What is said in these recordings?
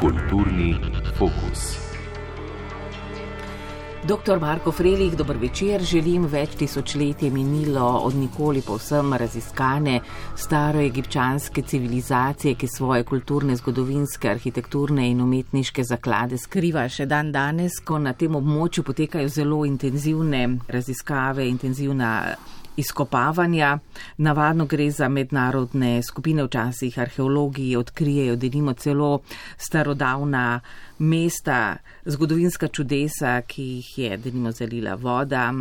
Kulturni fokus. Dr. Marko Frelih, dober večer. Želim več tisočletij minilo od nikoli povsem raziskane staroegipčanske civilizacije, ki svoje kulturne, zgodovinske, arhitekturne in umetniške zaklade skriva še dan danes, ko na tem območju potekajo zelo intenzivne raziskave, intenzivna izkopavanja. Navadno gre za mednarodne skupine, včasih arheologi odkrijejo, delimo celo starodavna mesta, zgodovinska čudesa, ki jih je delimo zalila voda,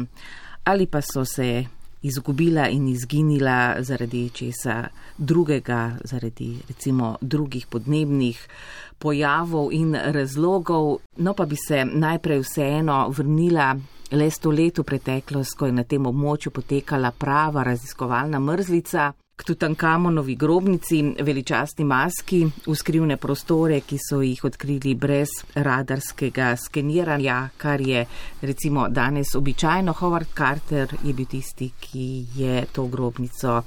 ali pa so se izgubila in izginila zaradi česa drugega, zaradi recimo drugih podnebnih pojavov in razlogov. No pa bi se najprej vseeno vrnila le sto let v preteklost, ko je na tem območju potekala prava raziskovalna mrzlica. K Tutankamonovi grobnici, veličastni maski, v skrivne prostore, ki so jih odkrili brez radarskega skeniranja, kar je recimo danes običajno. Howard Carter je bil tisti, ki je to grobnico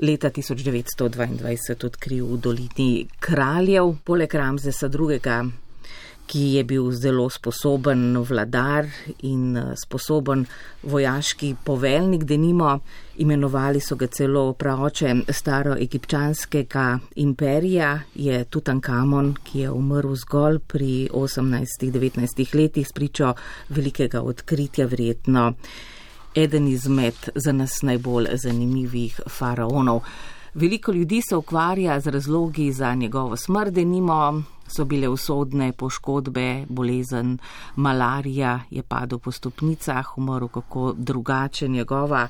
leta 1922 odkril v dolini kraljev. Poleg Ramzesa II ki je bil zelo sposoben vladar in eh, sposoben vojaški poveljnik, denimo imenovali so ga celo praoče staroegipčanskega imperija, je Tutankamon, ki je umrl zgolj pri 18-19 letih spričo velikega odkritja verjetno. Eden izmed za nas najbolj zanimivih faraonov. Veliko ljudi se ukvarja z razlogi za njegovo smrt, denimo so bile usodne poškodbe, bolezen, malarija je padel po stopnicah, umrl kako drugače njegova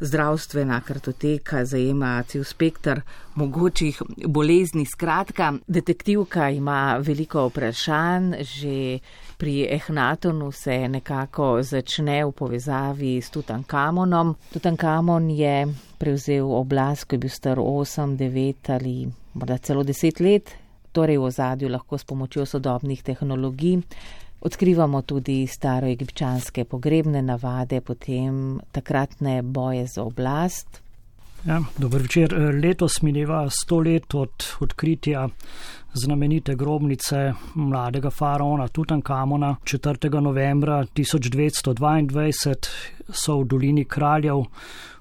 zdravstvena kartoteka zajema cel spektr mogočih bolezni. Skratka, detektivka ima veliko vprašanj, že pri Ehnatonu se nekako začne v povezavi s Tutankamonom. Tutankamon je prevzel oblast, ko je bil star 8, 9 ali morda celo 10 let, torej v ozadju lahko s pomočjo sodobnih tehnologij. Odkrivamo tudi staroegipčanske pogrebne navade, potem takratne boje za oblast. Ja, Dobro večer. Letos mineva sto let od odkritja znamenite grobnice mladega faraona Tutankamona. 4. novembra 1222 so v dolini kraljev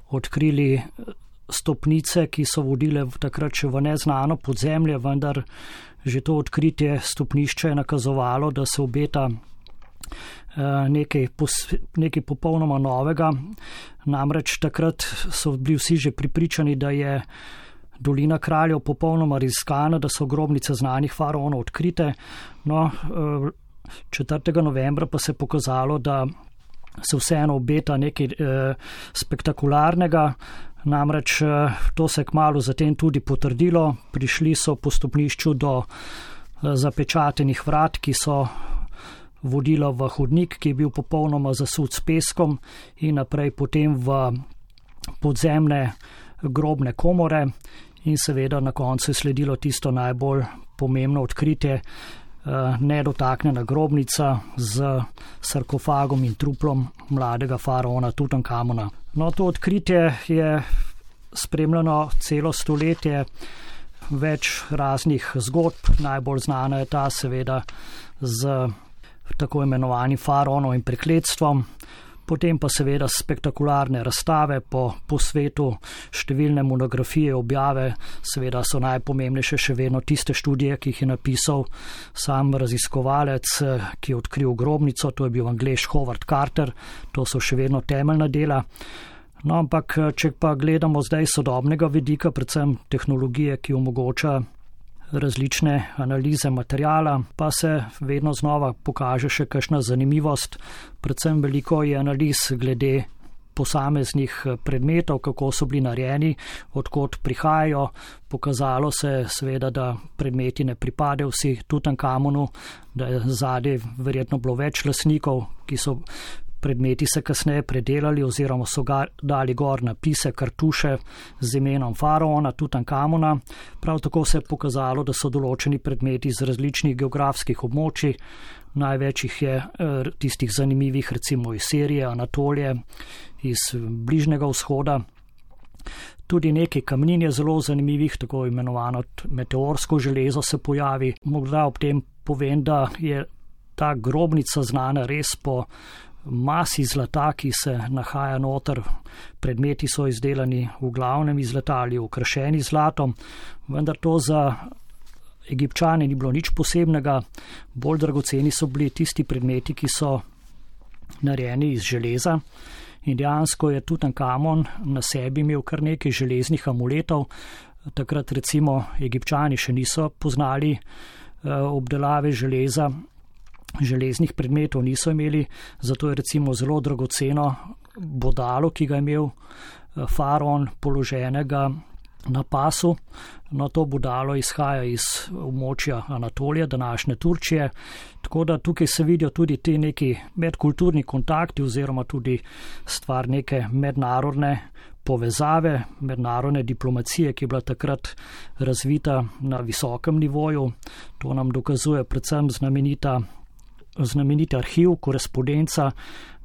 odkrili stopnice, ki so vodile takrat še v neznano podzemlje, vendar že to odkritje stopnišča je nakazovalo, da se obeta eh, nekaj, nekaj popolnoma novega. Namreč takrat so bili vsi že pripričani, da je dolina kraljev popolnoma raziskana, da so grobnice znanih faraonov odkrite. No, 4. Eh, novembra pa se je pokazalo, da se vseeno obeta nekaj eh, spektakularnega. Namreč eh, to se je kmalo zatem tudi potrdilo. Prišli so po stopnišču do eh, zapečatenih vrat, ki so vodila v hodnik, ki je bil popolnoma zasud s peskom in naprej potem v podzemne grobne komore in seveda na koncu je sledilo tisto najbolj pomembno odkritje, nedotaknjena grobnica z sarkofagom in truplom mladega faraona Tutankamona. No, to odkritje je spremljeno celo stoletje, več raznih zgodb, najbolj znana je ta seveda z tako imenovanim faraonom in prekletstvom potem pa seveda spektakularne razstave po, po svetu, številne monografije, objave, seveda so najpomembnejše še vedno tiste študije, ki jih je napisal sam raziskovalec, ki je odkril grobnico, to je bil angliš Howard Carter, to so še vedno temeljna dela. No, ampak, če pa gledamo zdaj sodobnega vidika, predvsem tehnologije, ki omogoča različne analize materijala, pa se vedno znova pokaže še kakšna zanimivost. Predvsem veliko je analiz glede posameznih predmetov, kako so bili narejeni, odkot prihajajo. Pokazalo se seveda, da predmeti ne pripadajo vsi Tutankamonu, da je zadej verjetno bilo več lasnikov, ki so predmeti se kasneje predelali oziroma so ga dali gor napise kartuše z imenom faraona Tutankamona. Prav tako se je pokazalo, da so določeni predmeti iz različnih geografskih območij, največ jih je eh, tistih zanimivih recimo iz Sirije, Anatolije, iz Bližnjega vzhoda. Tudi nekaj kamnin je zelo zanimivih, tako imenovano meteorsko železo se pojavi. Morda ob tem povem, da je ta grobnica znana res po masi zlata, ki se nahaja noter. Predmeti so izdelani v glavnem iz zlata ali okrašeni zlatom, vendar to za egipčane ni bilo nič posebnega. Bolj dragoceni so bili tisti predmeti, ki so narejeni iz železa. In dejansko je Tutankamon na sebi imel kar nekaj železnih amuletov. Takrat recimo egipčani še niso poznali eh, obdelave železa, železnih predmetov niso imeli, zato je recimo zelo dragoceno bodalo, ki ga je imel eh, faraon položenega na pasu. No, to bodalo izhaja iz območja Anatolije, današnje Turčije, tako da tukaj se vidijo tudi ti neki medkulturni kontakti oziroma tudi stvar neke mednarodne povezave, mednarodne diplomacije, ki je bila takrat razvita na visokem nivoju. To nam dokazuje predvsem znamenita znameniti arhiv, korespondenca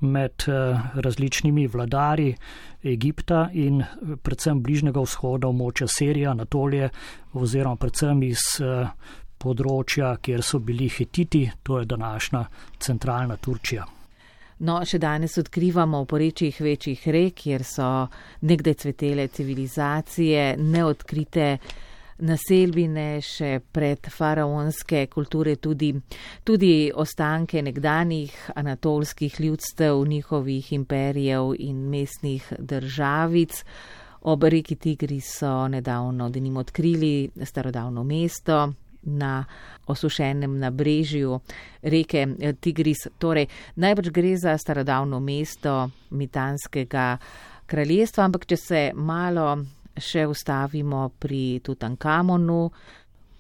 med eh, različnimi vladari Egipta in eh, predvsem bližnjega vzhoda, območja Sirije, Anatolije oziroma predvsem iz eh, področja, kjer so bili Hititi, to je današnja centralna Turčija. No, še danes odkrivamo v porečjih večjih rek, kjer so nekdaj cvetele civilizacije, neodkrite naselbine še pred faraonske kulture, tudi, tudi ostanke nekdanjih anatolskih ljudstev, njihovih imperijev in mestnih državic. Ob reki Tigri so nedavno denim odkrili starodavno mesto na osušenem nabrežju reke Tigris. Torej, najbrž gre za starodavno mesto Mitanskega kraljestva, ampak če se malo še ustavimo pri Tutankamonu.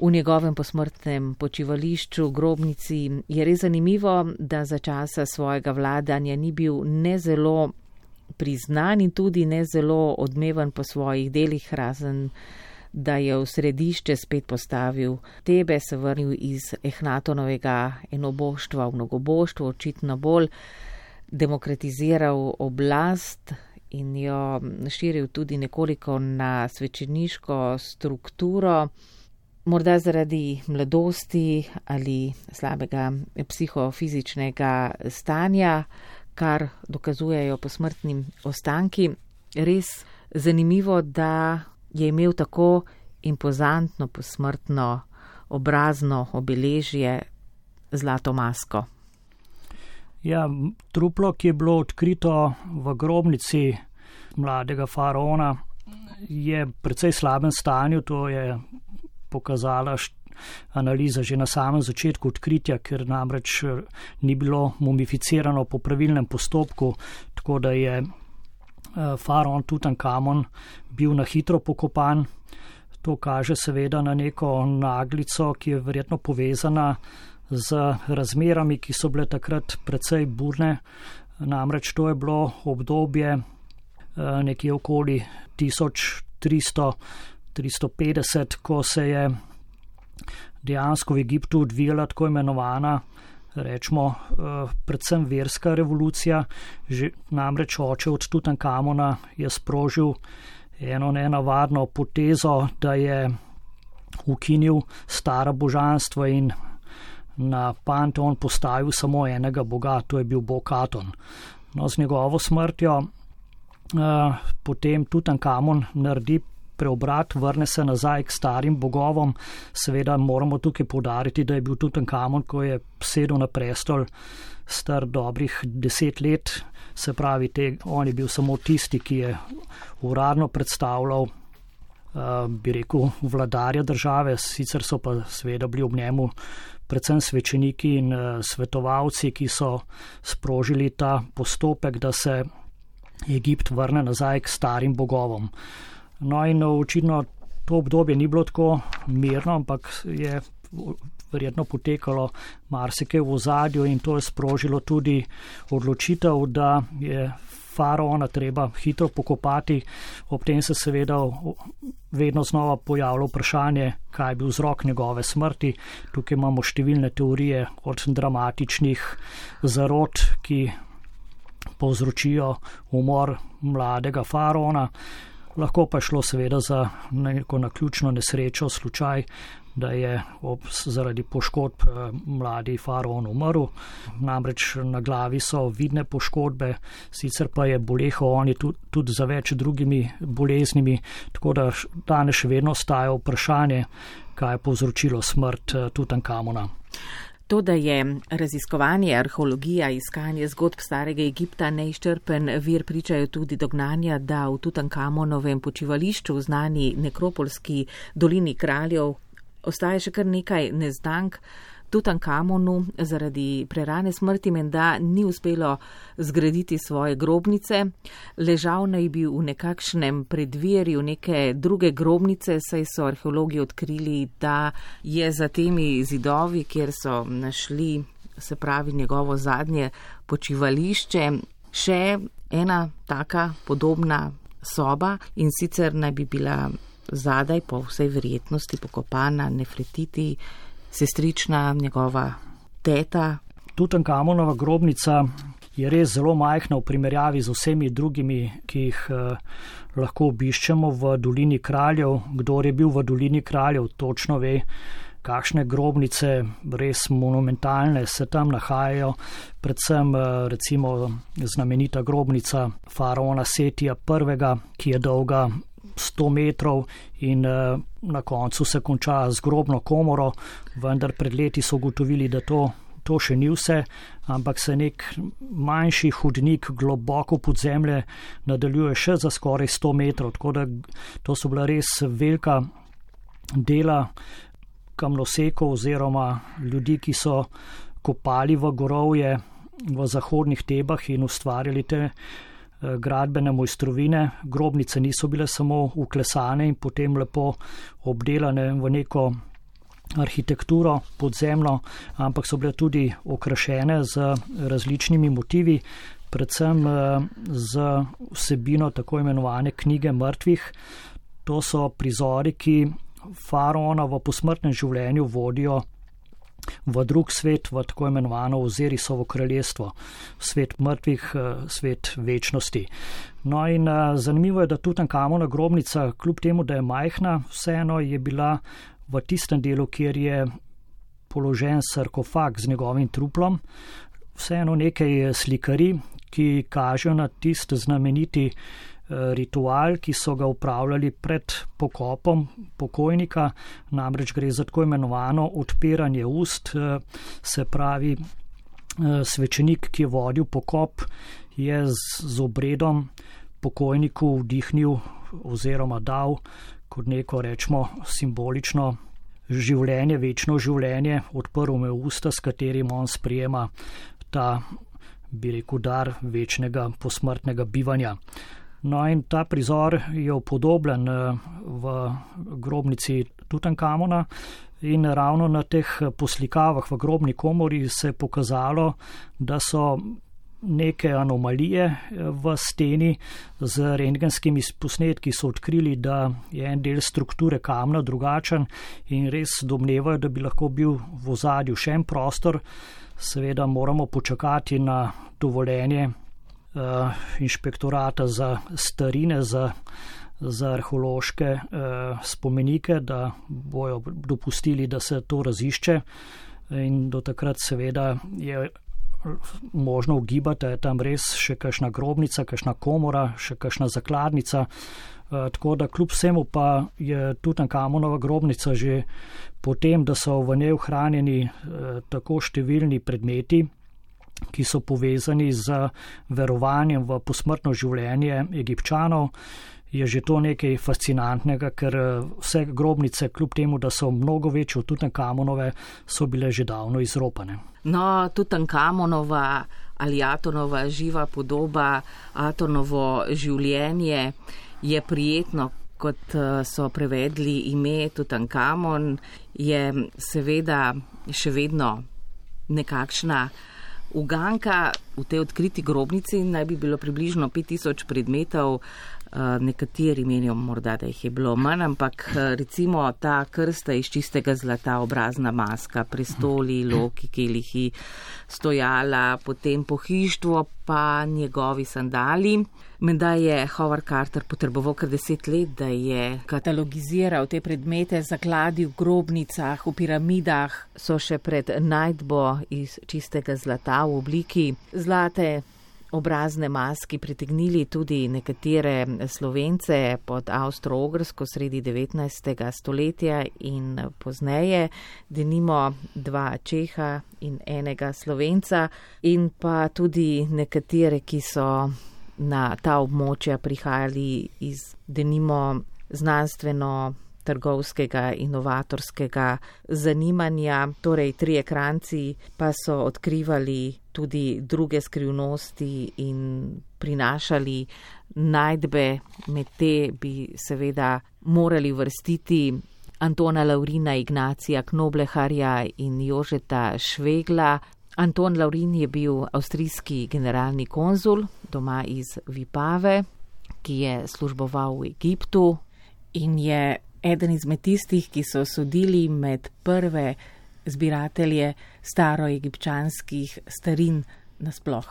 V njegovem posmrtnem počivališču, grobnici, je res zanimivo, da za časa svojega vladanja ni bil ne zelo priznan in tudi ne zelo odmeven po svojih delih, razen da je v središče spet postavil tebe, se vrnil iz Ehnatonovega enoboštva v mnogoboštvo, očitno bolj demokratiziral oblast, in jo širil tudi nekoliko na svečeniško strukturo, morda zaradi mladosti ali slabega psihofizičnega stanja, kar dokazujejo posmrtni ostanki. Res zanimivo, da je imel tako impozantno posmrtno obrazno obeležje zlato masko. Ja, truplo, ki je bilo odkrito v grobnici mladega faraona, je v precej slabem stanju. To je pokazala analiza že na samem začetku odkritja, ker namreč eh, ni bilo mumificirano po pravilnem postopku, tako da je eh, faraon Tutankamon bil na hitro pokopan. To kaže seveda na neko naglico, ki je verjetno povezana z razmerami, ki so bile takrat precej burne. Namreč to je bilo obdobje eh, nekje okoli 1300-350, ko se je dejansko v Egiptu odvijala tako imenovana, rečemo, eh, predvsem verska revolucija. Že namreč oče od Tutankamona je sprožil eno nenavadno potezo, da je ukinil stara božanstva in na Panteon postavil samo enega boga, to je bil bog Aton. No, z njegovo smrtjo uh, potem Tutankamon naredi preobrat, vrne se nazaj k starim bogovom. Seveda moramo tukaj povdariti, da je bil Tutankamon, ko je sedel na prestol, star dobrih deset let, se pravi, te, on je bil samo tisti, ki je uradno predstavljal. Uh, bi rekel, vladarja države, sicer so pa seveda bili ob njemu predvsem svečeniki in uh, svetovalci, ki so sprožili ta postopek, da se Egipt vrne nazaj k starim bogovom. No in uh, očitno to obdobje ni bilo tako mirno, ampak je verjetno potekalo marsikaj v ozadju in to je sprožilo tudi odločitev, da je faraona treba hitro pokopati. Ob tem se seveda vedno znova pojavlja vprašanje, kaj je bil vzrok njegove smrti. Tukaj imamo številne teorije od dramatičnih zarod, ki povzročijo umor mladega faraona. lahko pa je šlo seveda za neko naključno nesrečo, slučaj, da je ob, zaradi poškodb eh, mladi faraon umrl. Namreč na glavi so vidne poškodbe, sicer pa je boleho oni tudi, tudi za več drugimi boleznimi, tako da danes še vedno staja vprašanje, kaj je povzročilo smrt eh, Tutankamona. To, da je raziskovanje, arheologija, iskanje zgodb starega Egipta neizčrpen vir, pričajo tudi dognanja, da v Tutankamonovem počivališču v znani nekropolski dolini kraljev ostaje še kar nekaj neznank. Tutankamonu zaradi prerane smrti menda ni uspelo zgraditi svoje grobnice, ležal naj bi v nekakšnem predvirju neke druge grobnice, saj so arheologi odkrili, da je za temi zidovi, kjer so našli, se pravi, njegovo zadnje počivališče, še ena taka podobna soba in sicer naj bi bila zadaj po vsej verjetnosti pokopana Nefretiti, sestrična njegova teta. Tutankamonova grobnica je res zelo majhna v primerjavi z vsemi drugimi, ki jih eh, lahko obiščemo v Dolini kraljev. Kdor je bil v Dolini kraljev, točno ve, kakšne grobnice, res monumentalne, se tam nahajajo. Predvsem eh, recimo znamenita grobnica faraona Setija I., ki je dolga 100 metrov in uh, na koncu se konča z grobno komoro, vendar pred leti so ugotovili, da to, to še ni vse, ampak se nek manjši hudnik globoko pod zemlje nadaljuje še za skoraj 100 metrov. Tako da to so bila res velika dela kamnosekov oziroma ljudi, ki so kopali v gorovje v zahodnih tebah in ustvarjali te. Eh, gradbene mojstrovine. Grobnice niso bile samo uklesane in potem lepo obdelane v neko arhitekturo podzemno, ampak so bile tudi okrašene z različnimi motivi, predvsem eh, z vsebino tako imenovane knjige mrtvih. To so prizori, ki faraona v posmrtnem življenju vodijo v drug svet, v tako imenovano Ozerisovo kraljestvo, svet mrtvih, eh, svet večnosti. No in eh, zanimivo je, da Tutankamona grobnica, kljub temu, da je majhna, vseeno je bila v tistem delu, kjer je položen sarkofag z njegovim truplom, vseeno nekaj slikari, ki kažejo na tist znameniti Eh, ritual, ki so ga upravljali pred pokopom pokojnika, namreč gre za tako imenovano odpiranje ust, eh, se pravi eh, svečenik, ki je vodil pokop, je z, z obredom pokojniku vdihnil oziroma dal kot neko rečemo simbolično življenje, večno življenje, odprl me usta, s katerim on sprijema ta, bi rekel, dar večnega posmrtnega bivanja. No, in ta prizor je upodobljen eh, v grobnici Tutankamona. In ravno na teh poslikavah v grobni komori se je pokazalo, da so neke anomalije eh, v steni z rengenskimi posnetki, so odkrili, da je en del strukture kamna drugačen in res domnevajo, da bi lahko bil v ozadju še en prostor. Seveda moramo počakati na dovoljenje inšpektorata za starine, za, za arheološke uh, spomenike, da bojo dopustili, da se to razišče. In do takrat seveda je možno ugibati, da je tam res še kakšna grobnica, kakšna komora, še kakšna zakladnica. Uh, tako da kljub vsemu pa je Tutankamonova grobnica že potem, da so v njej ohranjeni uh, tako številni predmeti, ki so povezani z verovanjem v posmrtno življenje egipčanov, je že to nekaj fascinantnega, ker eh, vse grobnice, kljub temu, da so mnogo večje od Tutankamonove, so bile že davno izropane. No, Tutankamonova ali Atonova živa podoba, Atonovo življenje je prijetno. Kot eh, so prevedli ime Tutankamon, je seveda še vedno nekakšna Uganka v tej odkriti grobnici naj bi bilo približno 5000 predmetov, nekateri menijo morda, da jih je bilo manj, ampak recimo ta krsta iz čistega zlata, obrazna maska, prestoli, loki, kelihi, stojala, potem pohištvo, pa njegovi sandali. Menda je Howard Carter potreboval kar deset let, da je katalogiziral te predmete, zakladil v grobnicah, v piramidah, so še pred najdbo iz čistega zlata v obliki zlate obrazne maski pritegnili tudi nekatere slovence pod Avstro-Ogrsko sredi 19. stoletja in pozneje, denimo dva Čeha in enega slovenca in pa tudi nekatere, ki so na ta območja prihajali iz denimo znanstveno trgovskega, inovatorskega zanimanja. Torej, tri ekranci pa so odkrivali tudi druge skrivnosti in prinašali najdbe. Med te bi seveda morali vrstiti Antona Laurina, Ignacija Knobleharja in Jožeta Švegla. Anton Laurin je bil avstrijski generalni konzul doma iz Vipave, ki je služboval v Egiptu in je eden izmed tistih, ki so sodili med prve zbiratelje staroegipčanskih starin nasploh.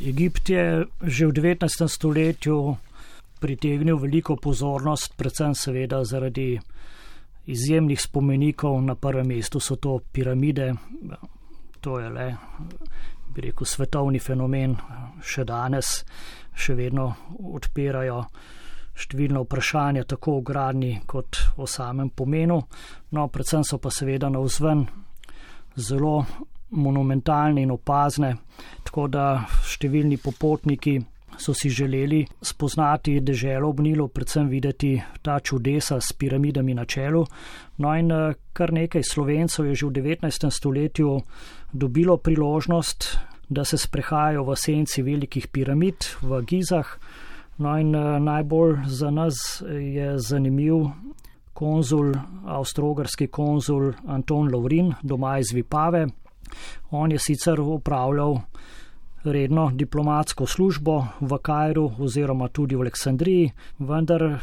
Egipt je že v 19. stoletju pritegnil veliko pozornost, predvsem seveda zaradi izjemnih spomenikov. Na prvem mestu so to piramide, to je le, bi rekel, svetovni fenomen, še danes, še vedno odpirajo številna vprašanja, tako o gradni kot o samem pomenu. No, predvsem so pa seveda na vzven zelo monumentalne in opazne, tako da številni popotniki so si želeli spoznati deželo ob Nilu, predvsem videti ta čudesa s piramidami na čelu. No in eh, kar nekaj slovencev je že v 19. stoletju dobilo priložnost, da se sprehajajo v senci velikih piramid v Gizah. No in uh, najbolj za nas je zanimiv konzul, avstrogarski konzul Anton Lovrin, doma iz Vipave. On je sicer upravljal redno diplomatsko službo v Kajru oziroma tudi v Aleksandriji, vendar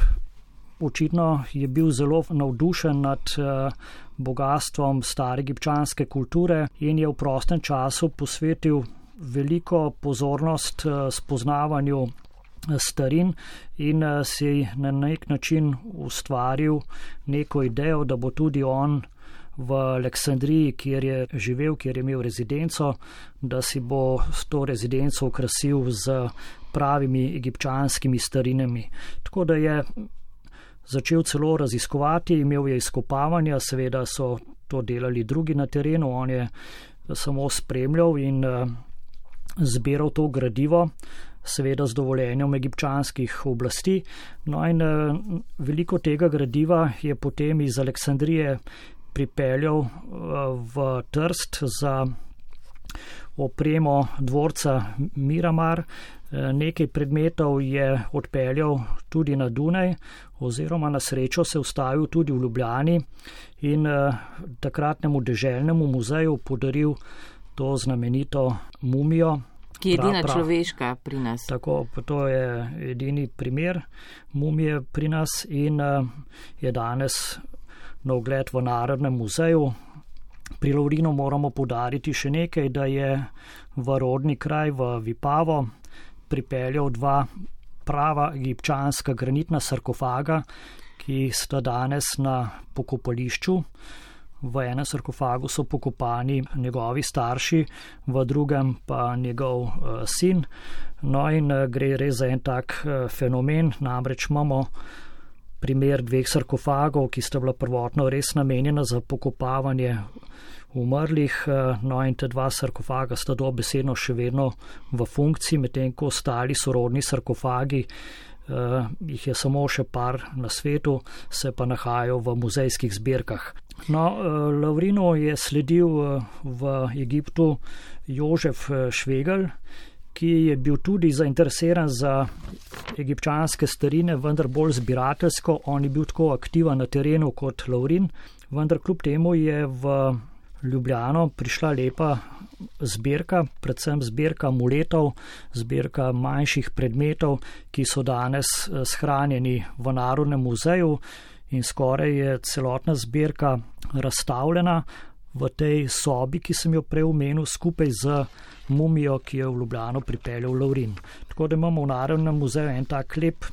očitno je bil zelo navdušen nad uh, bogatstvom stare egipčanske kulture in je v prostem času posvetil veliko pozornost uh, spoznavanju starin in eh, si na nek način ustvaril neko idejo, da bo tudi on v Aleksandriji, kjer je živel, kjer je imel rezidenco, da si bo s to rezidenco ukrasil z pravimi egipčanskimi starinami. Tako da je začel celo raziskovati, imel je izkopavanja, seveda so to delali drugi na terenu, on je samo spremljal in uh, zbiral to gradivo seveda z dovoljenjem egipčanskih oblasti. No in uh, veliko tega gradiva je potem iz Aleksandrije pripeljal uh, v Trst za opremo dvorca Miramar. Uh, nekaj predmetov je odpeljal tudi na Dunaj oziroma na srečo se ustavil tudi v Ljubljani in takratnemu deželnemu muzeju podaril to znamenito mumijo, ki je edina prav, človeška pri nas. Tako, to je edini primer mumije pri nas in uh, je danes na ogled v Narodnem muzeju. Pri Laurinu moramo podariti še nekaj, da je v rodni kraj v Vipavo pripeljal dva prava egipčanska granitna sarkofaga, ki sta danes na pokopališču. V enem sarkofagu so pokopani njegovi starši, v drugem pa njegov uh, sin. No in uh, gre res za en tak uh, fenomen, namreč imamo primer dveh sarkofagov, ki sta bila prvotno res namenjena za pokopavanje umrlih, uh, no in te dva sarkofaga sta dobesedno še vedno v funkciji, medtem ko ostali sorodni sarkofagi. Uh, jih je samo še par na svetu, se pa nahajajo v muzejskih zbirkah. No, eh, Lavrino je sledil eh, v Egiptu Jožef eh, Švegel, ki je bil tudi zainteresiran za egipčanske starine, vendar bolj zbirateljsko. On je bil tako aktiven na terenu kot Lavrin, vendar kljub temu je v Ljubljano prišla lepa zbirka, predvsem zbirka muletov, zbirka manjših predmetov, ki so danes shranjeni v Narodnem muzeju in skoraj je celotna zbirka razstavljena v tej sobi, ki sem jo prej omenil, skupaj z mumijo, ki je v Ljubljano pripeljal Laurin. Tako da imamo v Narodnem muzeju en tak lep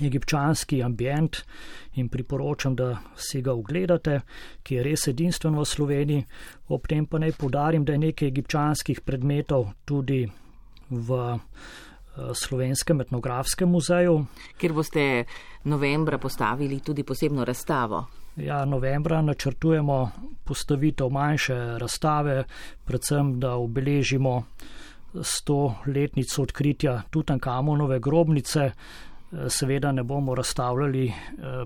egipčanski ambient in priporočam, da si ga ogledate, ki je res edinstven v Sloveniji. Ob tem pa naj podarim, da je nekaj egipčanskih predmetov tudi v Slovenskem etnografskem muzeju. Ker boste novembra postavili tudi posebno razstavo. Ja, novembra načrtujemo postavitev manjše razstave, predvsem da obeležimo sto letnico odkritja Tutankamonove grobnice, seveda ne bomo razstavljali eh,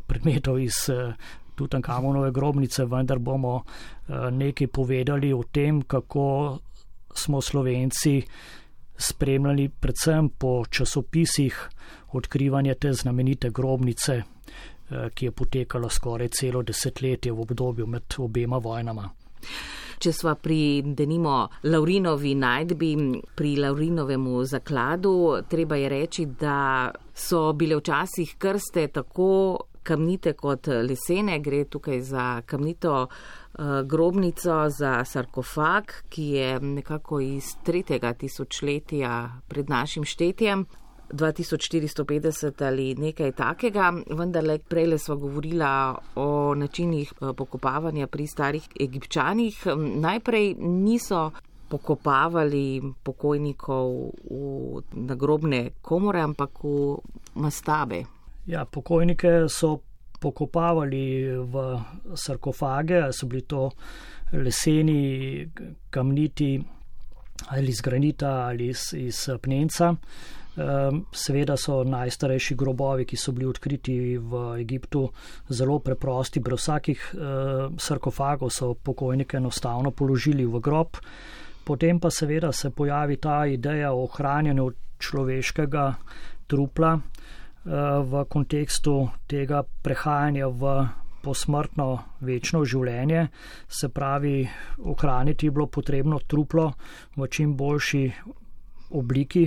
predmetov iz eh, Tutankamonove grobnice, vendar bomo eh, nekaj povedali o tem, kako smo Slovenci spremljali predvsem po časopisih odkrivanje te znamenite grobnice, ki je potekala skoraj celo desetletje v obdobju med obema vojnama. Če sva pri denimo Laurinovi najdbi, pri Laurinovemu zakladu, treba je reči, da so bile včasih krste tako kamnite kot lesene. Gre tukaj za kamnito uh, grobnico, za sarkofag, ki je nekako iz tretjega tisočletja pred našim štetjem. 2450 ali nekaj takega, vendar le prej smo govorila o načinih eh, pokopavanja pri starih egipčanih. Najprej niso pokopavali pokojnikov v nagrobne komore, ampak v mastabe. Ja, pokojnike so pokopavali v sarkofage, so bili to leseni, kamniti ali iz granita ali iz, iz pnenca. Ehm, seveda so najstarejši grobovi, ki so bili odkriti v Egiptu, zelo preprosti, brez vsakih ehm, sarkofagov so pokojnike enostavno položili v grob. Potem pa seveda se pojavi ta ideja o ohranjanju človeškega trupla v kontekstu tega prehajanja v posmrtno večno življenje, se pravi, ohraniti je bilo potrebno truplo v čim boljši obliki,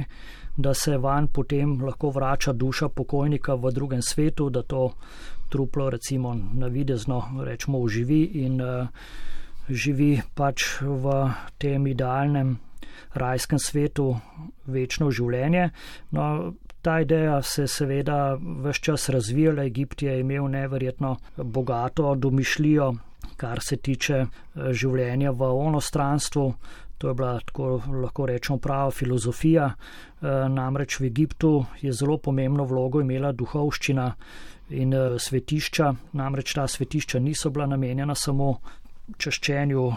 da se van potem lahko vrača duša pokojnika v drugem svetu, da to truplo recimo navidezno rečemo uživi in uh, živi pač v tem idealnem rajskem svetu večno življenje. No, ta ideja se seveda vse čas razvijala, Egipt je imel neverjetno bogato domišljijo, kar se tiče eh, življenja v onostranstvu, To je bila, tako lahko rečemo, prava filozofija. E, namreč v Egiptu je zelo pomembno vlogo imela duhovščina in e, svetišča. Namreč ta svetišča niso bila namenjena samo čaščenju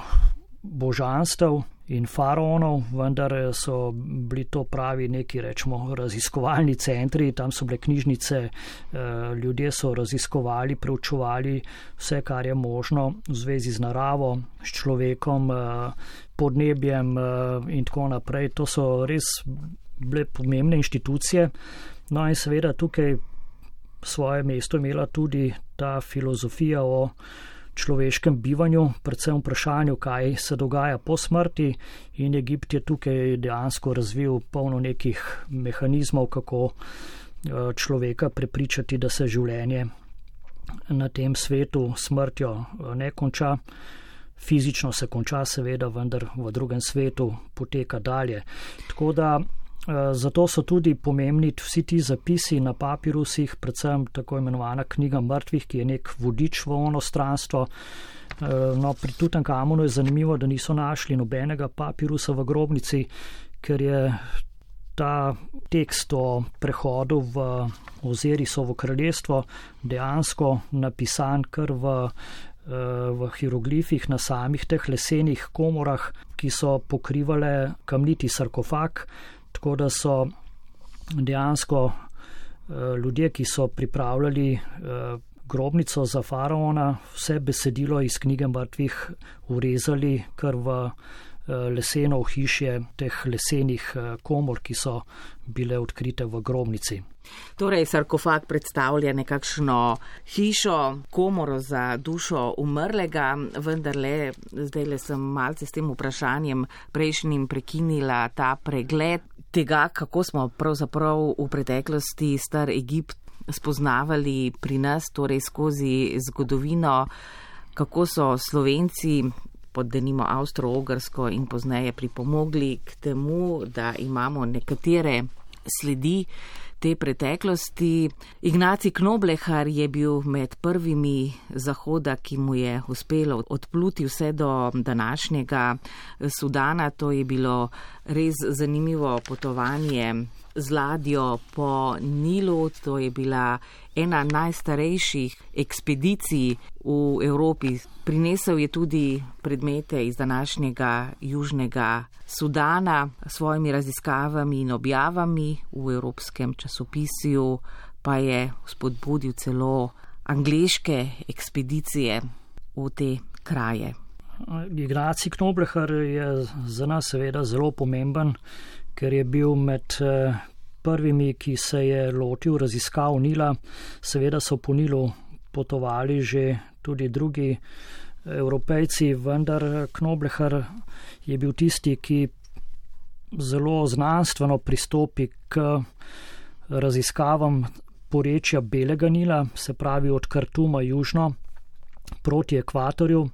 božanstev in faraonov, vendar so bili to pravi neki, rečemo, raziskovalni centri, tam so bile knjižnice, eh, ljudje so raziskovali, preučevali vse, kar je možno v zvezi z naravo, s človekom, eh, podnebjem eh, in tako naprej. To so res bile pomembne inštitucije. No in seveda tukaj svoje mesto imela tudi ta filozofija o človeškem bivanju, predvsem vprašanju, kaj se dogaja po smrti in Egipt je tukaj dejansko razvil polno nekih mehanizmov, kako eh, človeka prepričati, da se življenje na tem svetu smrtjo eh, ne konča. Fizično se konča, seveda, vendar v drugem svetu poteka dalje. Tako da zato so tudi pomembni vsi ti zapisi na papirusih, predvsem tako imenovana knjiga mrtvih, ki je nek vodič v ono stranstvo. Eh, no, pri Tutankamonu je zanimivo, da niso našli nobenega papirusa v grobnici, ker je ta tekst o prehodu v Ozerisovo kraljestvo dejansko napisan kar v, eh, v hieroglifih na samih teh lesenih komorah, ki so pokrivale kamniti sarkofag, Tako da so dejansko uh, ljudje, ki so pripravljali uh, grobnico za faraona, vse besedilo iz knjige mrtvih urezali kar v uh, leseno hišje teh lesenih komor, ki so bile odkrite v grobnici. Torej, sarkofag predstavlja nekakšno hišo, komoro za dušo umrlega, vendar le zdaj le sem malce s tem vprašanjem prejšnjim prekinila ta pregled tega, kako smo pravzaprav v preteklosti star Egipt spoznavali pri nas, torej skozi zgodovino, kako so Slovenci pod denimo Avstro-Ogrsko in pozneje pripomogli k temu, da imamo nekatere sledi te preteklosti. Ignaci Knoblehar je bil med prvimi zahoda, ki mu je uspelo odpluti vse do današnjega Sudana. To je bilo res zanimivo potovanje z ladjo po Nilu. To je bila ena najstarejših ekspedicij v Evropi. Prinesel je tudi predmete iz današnjega Južnega Sudana s svojimi raziskavami in objavami v evropskem časopisju, pa je spodbudil celo angliške ekspedicije v te kraje. Ignacij Knoblehar je za nas seveda zelo pomemben, ker je bil med eh, prvimi, ki se je lotil raziskav Nila. Seveda so po Nilu potovali že tudi drugi eh, evropejci, vendar Knoblehar je bil tisti, ki zelo znanstveno pristopi k raziskavam porečja Belega Nila, se pravi od Kartuma južno proti ekvatorju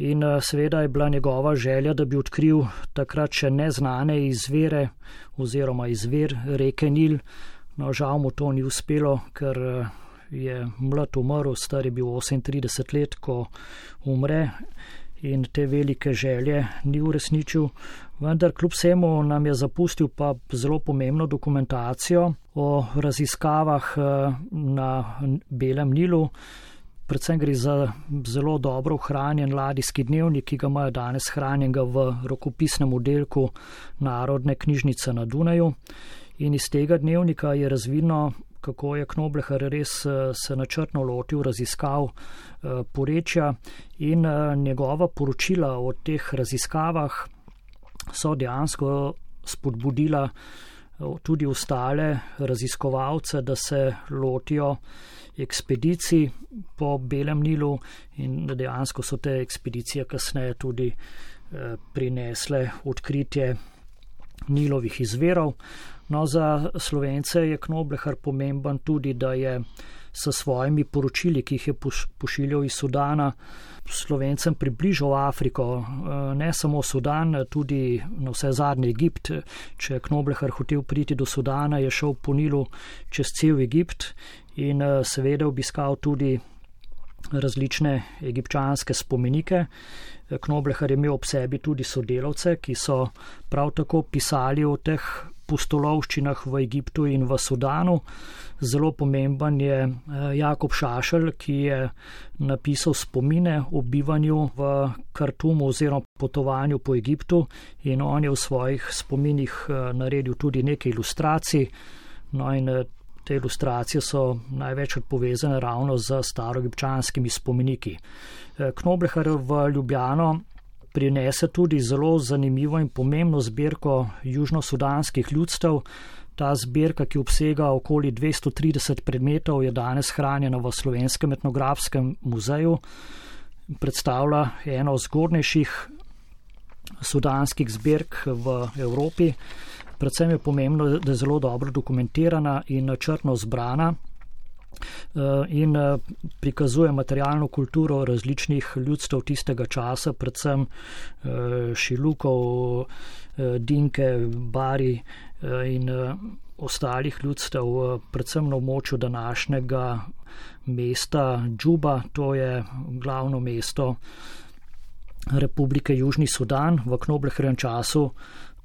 in eh, seveda je bila njegova želja, da bi odkril takrat še neznane izvere oziroma izver reke Nil. No, žal mu to ni uspelo, ker eh, je mlad umrl, star je bil 38 let, ko umre in te velike želje ni uresničil. Vendar kljub vsemu nam je zapustil pa zelo pomembno dokumentacijo o raziskavah eh, na Belem Nilu predvsem gre za zelo dobro ohranjen ladijski dnevnik, ki ga imajo danes hranjenega v rokopisnem oddelku Narodne knjižnice na Dunaju. In iz tega dnevnika je razvidno, kako je Knoblehar res eh, se načrtno lotil raziskav eh, porečja in eh, njegova poročila o teh raziskavah so dejansko spodbudila tudi ostale raziskovalce, da se lotijo ekspedicij po Belem Nilu in dejansko so te ekspedicije kasneje tudi eh, prinesle odkritje Nilovih izverov. No, za slovence je Knoblehar pomemben tudi, da je s svojimi poročili, ki jih je pošiljal iz Sudana, slovencem približal Afriko, eh, ne samo Sudan, tudi na vse zadnje Egipt. Če je Knoblehar hotel priti do Sudana, je šel po Nilu čez cel Egipt in eh, seveda obiskal tudi različne egipčanske spomenike. Eh, Knoblehar je imel ob sebi tudi sodelavce, ki so prav tako pisali o teh pustolovščinah v Egiptu in v Sudanu. Zelo pomemben je eh, Jakob Šašel, ki je napisal spomine o bivanju v Kartumu oziroma potovanju po Egiptu in on je v svojih spominih naredil tudi nekaj ilustracij. No in te ilustracije so največkrat povezane ravno z starogipčanskimi spomeniki. Eh, Knoblehar v Ljubljano prinese tudi zelo zanimivo in pomembno zbirko južnosudanskih ljudstev. Ta zbirka, ki obsega okoli 230 predmetov, je danes hranjena v Slovenskem etnografskem muzeju. Predstavlja eno zgodnejših sudanskih zbirk v Evropi. Predvsem je pomembno, da je zelo dobro dokumentirana in načrtno zbrana eh, in eh, prikazuje materialno kulturo različnih ljudstv tistega časa, predvsem eh, šilukov, dinke, bari in ostalih ljudstev, predvsem na območju današnjega mesta Džuba, to je glavno mesto Republike Južni Sudan v Knoblehrem času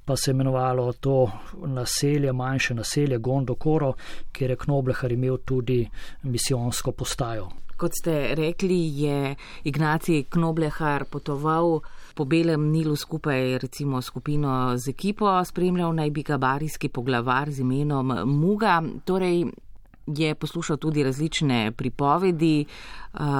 pa se je imenovalo to naselje, manjše naselje Gondokoro, kjer je Knoblehar imel tudi misijonsko postajo. Kot ste rekli, je Ignacij Knoblehar potoval po Belem Nilu skupaj recimo skupino z ekipo, spremljal naj bi ga barijski poglavar z imenom Muga. Torej, je poslušal tudi različne pripovedi,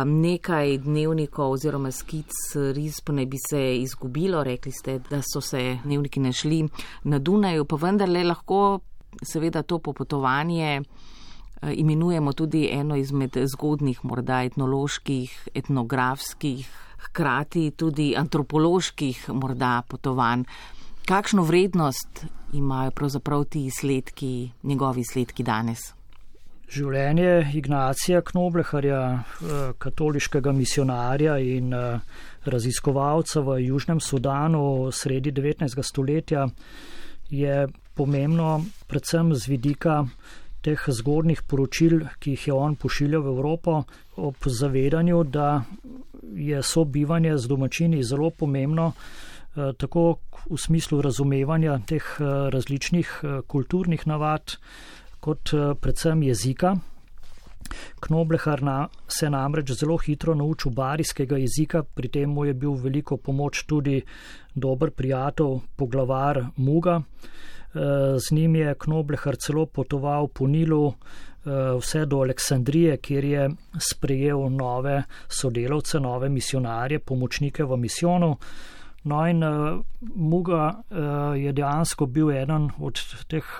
nekaj dnevnikov oziroma skic risb ne bi se izgubilo. Rekli ste, da so se dnevniki našli na Dunaju, pa vendarle lahko seveda to popotovanje imenujemo tudi eno izmed zgodnih, morda etnoloških, etnografskih, hkrati tudi antropoloških morda potovanj. Kakšno vrednost imajo pravzaprav ti izsledki, njegovi izsledki danes? Življenje Ignacija Knobleharja, eh, katoliškega misionarja in eh, raziskovalca v Južnem Sudanu sredi 19. stoletja, je pomembno predvsem z vidika teh zgodnih poročil, ki jih je on pošiljal v Evropo, ob zavedanju, da je sobivanje z domačini zelo pomembno, eh, tako v smislu razumevanja teh različnih kulturnih navad, kot eh, predvsem jezika. Knoblehar na, se namreč zelo hitro naučil barijskega jezika, pri tem mu je bil veliko pomoč tudi dober prijatelj, poglavar Muga. Eh, z njim je Knoblehar celo potoval po Nilu eh, vse do Aleksandrije, kjer je sprejel nove sodelavce, nove misionarje, pomočnike v misijonu. No in Muga je dejansko bil eden od teh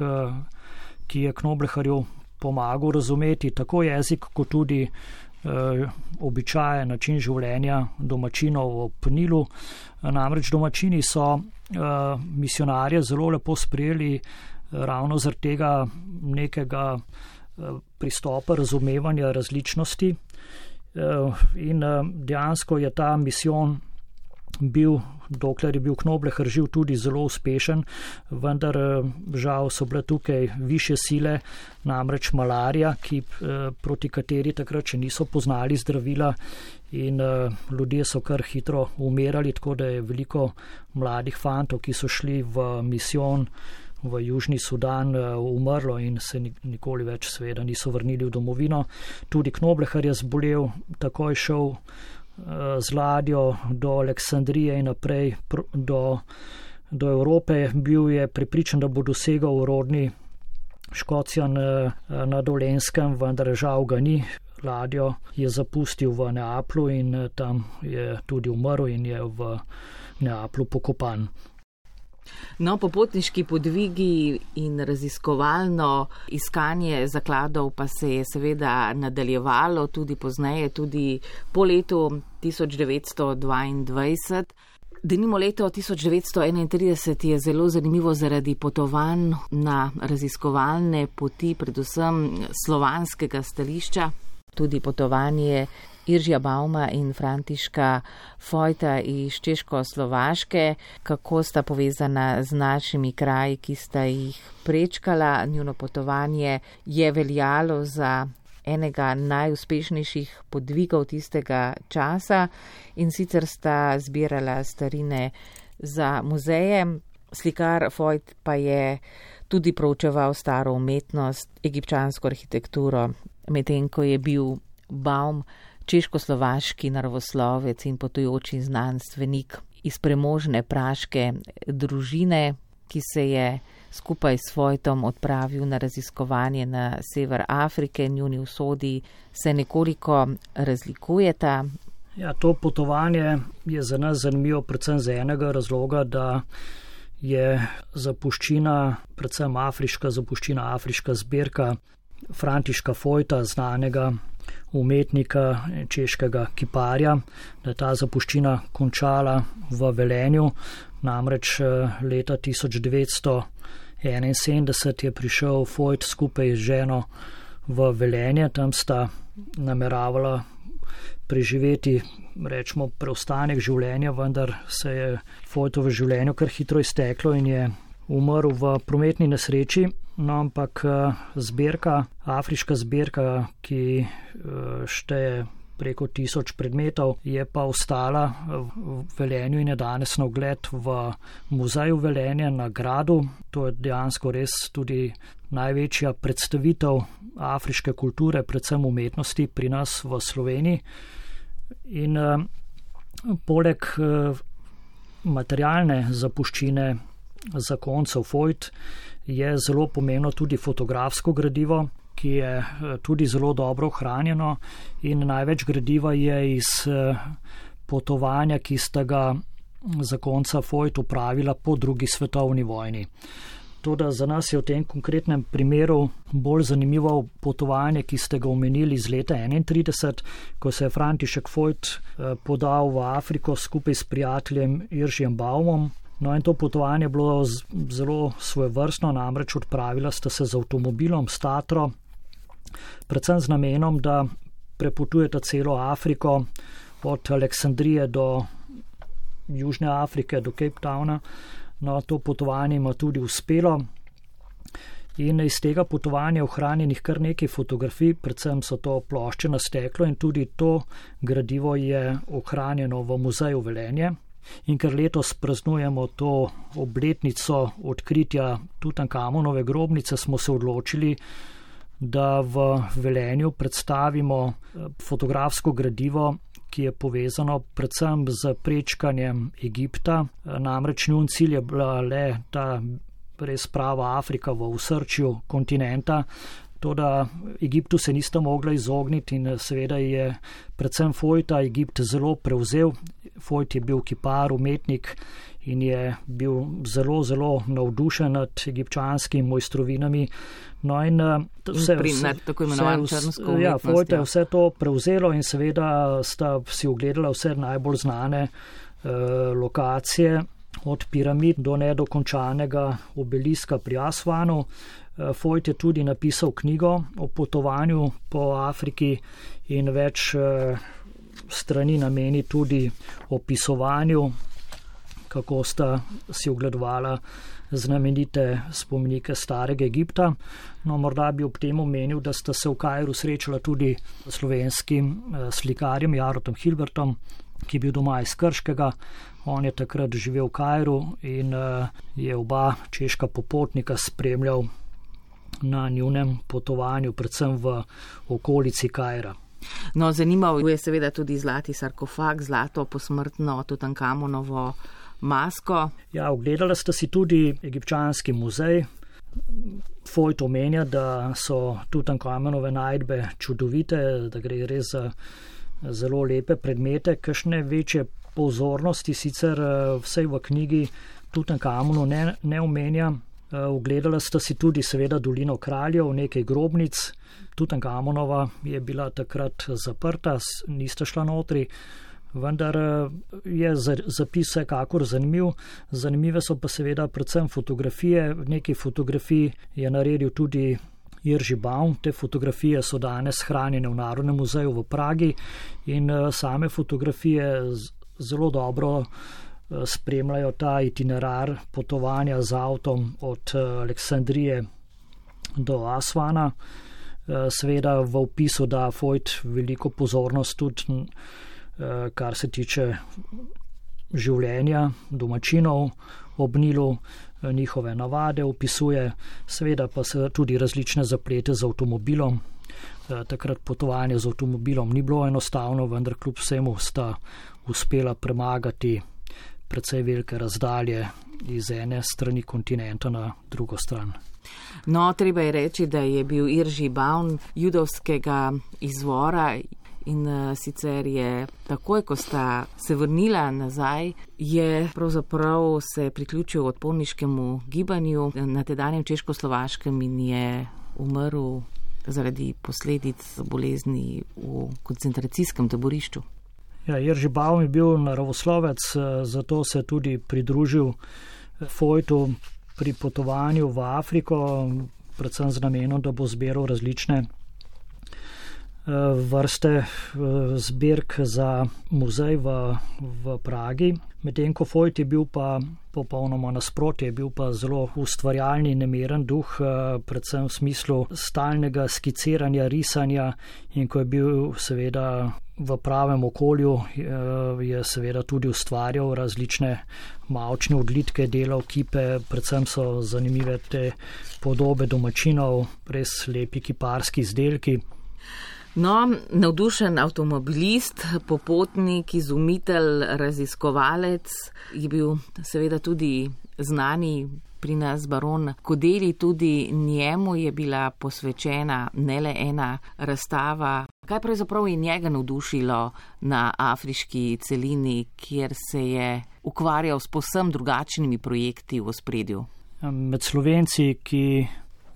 ki je Knobleharju pomagal razumeti tako jezik, kot tudi eh, običaje, način življenja domačinov v Pnilu. Namreč domačini so eh, misionarje zelo lepo sprejeli eh, ravno zaradi tega nekega eh, pristopa razumevanja različnosti. Eh, in eh, dejansko je ta misijon bil, dokler je bil Knobleh živ, tudi zelo uspešen, vendar eh, žal so bile tukaj više sile, namreč malarija, ki, eh, proti kateri takrat še niso poznali zdravila in eh, ljudje so kar hitro umirali, tako da je veliko mladih fantov, ki so šli v misijon v Južni Sudan umrlo in se nikoli več seveda niso vrnili v domovino. Tudi Knoblehar je zbolel, takoj šel z ladjo do Aleksandrije in naprej do, do Evrope. Bil je pripričan, da bo dosegal urodni Škocijan eh, na Dolenskem, vendar žal ga ni. Ladjo je zapustil v Neaplu in eh, tam je tudi umrl in je v Neaplu pokopan. No, popotniški podvigi in raziskovalno iskanje zakladov pa se je seveda nadaljevalo tudi pozneje, tudi po letu 1922. Denimo leto 1931 je zelo zanimivo zaradi potovanj na raziskovalne poti, predvsem slovanskega stališča, tudi potovanje Iržja Bauma in Františka Fojta iz Češko-Slovaške, kako sta povezana z našimi kraji, ki sta jih prečkala. Njuno potovanje je veljalo za enega najuspešnejših podvigov tistega časa in sicer sta zbirala starine za muzeje. Slikar Fojt pa je tudi proučeval staro umetnost, egipčansko arhitekturo, medtem ko je bil Baum češko-slovaški naravoslovec in potujoči znanstvenik iz premožne praške družine, ki se je skupaj s Vojtom odpravil na raziskovanje na sever Afrike, njuni usodi se nekoliko razlikujeta. Ja, to potovanje je za nas zanimivo predvsem z enega razloga, da je zapuščina, predvsem afriška zapuščina, afriška zbirka Františka Fojta, znanega umetnika češkega kiparja, da je ta zapuščina končala v Velenju, namreč eh, leta 1971 je prišel Fojt skupaj z ženo v Velenje, tam sta nameravala preživeti, rečemo, preostanek življenja, vendar se je Fojtovo življenje kar hitro izteklo in je umrl v prometni nesreči, no ampak eh, zbirka, afriška zbirka, ki eh, šteje preko tisoč predmetov, je pa ostala v Velenju in je danes na ogled v muzeju Velenja na gradu. To je dejansko res tudi največja predstavitev afriške kulture, predvsem umetnosti pri nas v Sloveniji. In eh, poleg materialne zapuščine zakoncev Fojt je zelo pomembno tudi fotografsko gradivo. ki je tudi zelo dobro ohranjeno in največ gradiva je iz potovanja, ki sta ga zakonca Foyt upravila po drugi svetovni vojni. Toda za nas je v tem konkretnem primeru bolj zanimivo potovanje, ki ste ga omenili iz leta 31, ko se je František Foyt eh, podal v Afriko skupaj s prijateljem Iržijem Baumom. No in to potovanje je bilo zelo svojevrstno, namreč odpravila sta se z avtomobilom Statro, predvsem z namenom, da prepotujeta celo Afriko od Aleksandrije do Južne Afrike do Cape Towna. No, to potovanje ima tudi uspelo. In iz tega potovanja je ohranjenih kar nekaj fotografij, predvsem so to plošče na steklo in tudi to gradivo je ohranjeno v muzeju Velenje. In ker letos praznujemo to obletnico odkritja Tutankamonove grobnice, smo se odločili, da v Velenju predstavimo eh, fotografsko gradivo ki je povezano predvsem z prečkanjem Egipta. Namreč njun cilj je bila le ta res prava Afrika v usrčju kontinenta. To, da Egiptu se nista mogla izogniti in seveda je predvsem Fojta Egipt zelo prevzel. Fojt je bil kipar, umetnik in je bil zelo, zelo navdušen nad egipčanskimi mojstrovinami. No in eh, vse, vse, tako imenovano črnsko. Ja, Fojte je vse to prevzelo in seveda sta si ogledala vse najbolj znane uh, lokacije, od piramid do nedokončanega obeliska pri Asvanu. Uh, Fojt je tudi napisal knjigo o potovanju po Afriki in več uh, strani nameni tudi opisovanju kako sta si ogledovala znamenite spomenike starega Egipta. No, morda bi ob tem omenil, da sta se v Kajru srečala tudi slovenskim eh, slikarjem Jarotom Hilbertom, ki je bil doma iz Krškega. On je takrat živel v Kajru in eh, je oba češka popotnika spremljal na njunem potovanju, predvsem v okolici Kajra. No, zanimal je seveda tudi zlati sarkofag, zlato posmrtno Tutankamonovo masko. Ja, ogledala sta si tudi egipčanski muzej. Fojt omenja, da so Tutankamonove najdbe čudovite, da gre res za zelo lepe predmete, kakšne večje pozornosti sicer eh, vse v knjigi Tutankamono ne, ne omenja. Eh, ogledala sta si tudi seveda dolino kraljev, nekaj grobnic. Tutankamonova je bila takrat zaprta, nista šla notri vendar eh, je zapis vsekakor zanimiv. Zanimive so pa seveda predvsem fotografije. Nekaj fotografij je naredil tudi Irži Baum. Te fotografije so danes hranjene v Narodnem muzeju v Pragi in eh, same fotografije zelo dobro eh, spremljajo ta itinerar potovanja z avtom od Aleksandrije do Asvana. Sveda v opisu da Fojt veliko pozornost tudi Eh, kar se tiče življenja domačinov ob Nilu, eh, njihove navade opisuje, seveda pa se tudi različne zaplete z avtomobilom. Eh, takrat potovanje z avtomobilom ni bilo enostavno, vendar kljub vsemu sta uspela premagati precej velike razdalje iz ene strani kontinenta na drugo stran. No, treba je reči, da je bil Irži Baun judovskega izvora, In uh, sicer je takoj, ko sta se vrnila nazaj, je pravzaprav se priključil odporniškemu gibanju na tedanjem Češko-Slovaškem in je umrl zaradi posledic bolezni v koncentracijskem taborišču. Ja, Jerži Baum je bil naravoslovec, eh, zato se je tudi pridružil eh, Fojtu pri potovanju v Afriko, predvsem z namenom, da bo zbiral različne vrste eh, zbirk za muzej v, v Pragi. Medtem ko Fojt je bil pa popolnoma nasprotje, je bil pa zelo ustvarjalni, nemeren duh, eh, predvsem v smislu stalnega skiciranja, risanja in ko je bil seveda v pravem okolju, eh, je seveda tudi ustvarjal različne mavčne odlitke, delal kipe, predvsem so zanimive te podobe domačinov, res lepi kiparski izdelki. No, navdušen avtomobilist, popotnik, izumitelj, raziskovalec je bil seveda tudi znani pri nas baron Kodeli, tudi njemu je bila posvečena ne le ena razstava. Kaj pravzaprav je njega navdušilo na afriški celini, kjer se je ukvarjal s posem drugačnimi projekti v spredju? Med slovenci, ki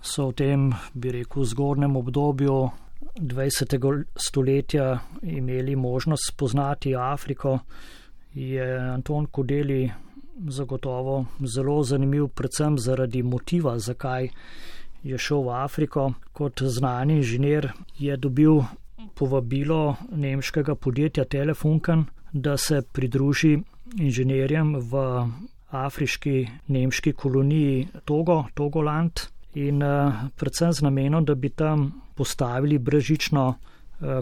so v tem, bi rekel, zgornjem obdobju 20. stoletja imeli možnost spoznati Afriko, je Anton Kodeli zagotovo zelo zanimiv, predvsem zaradi motiva, zakaj je šel v Afriko. Kot znani inženir je dobil povabilo nemškega podjetja Telefunken, da se pridruži inženirjem v afriški nemški koloniji Togo, Togoland in uh, predvsem z namenom, da bi tam postavili brežično uh,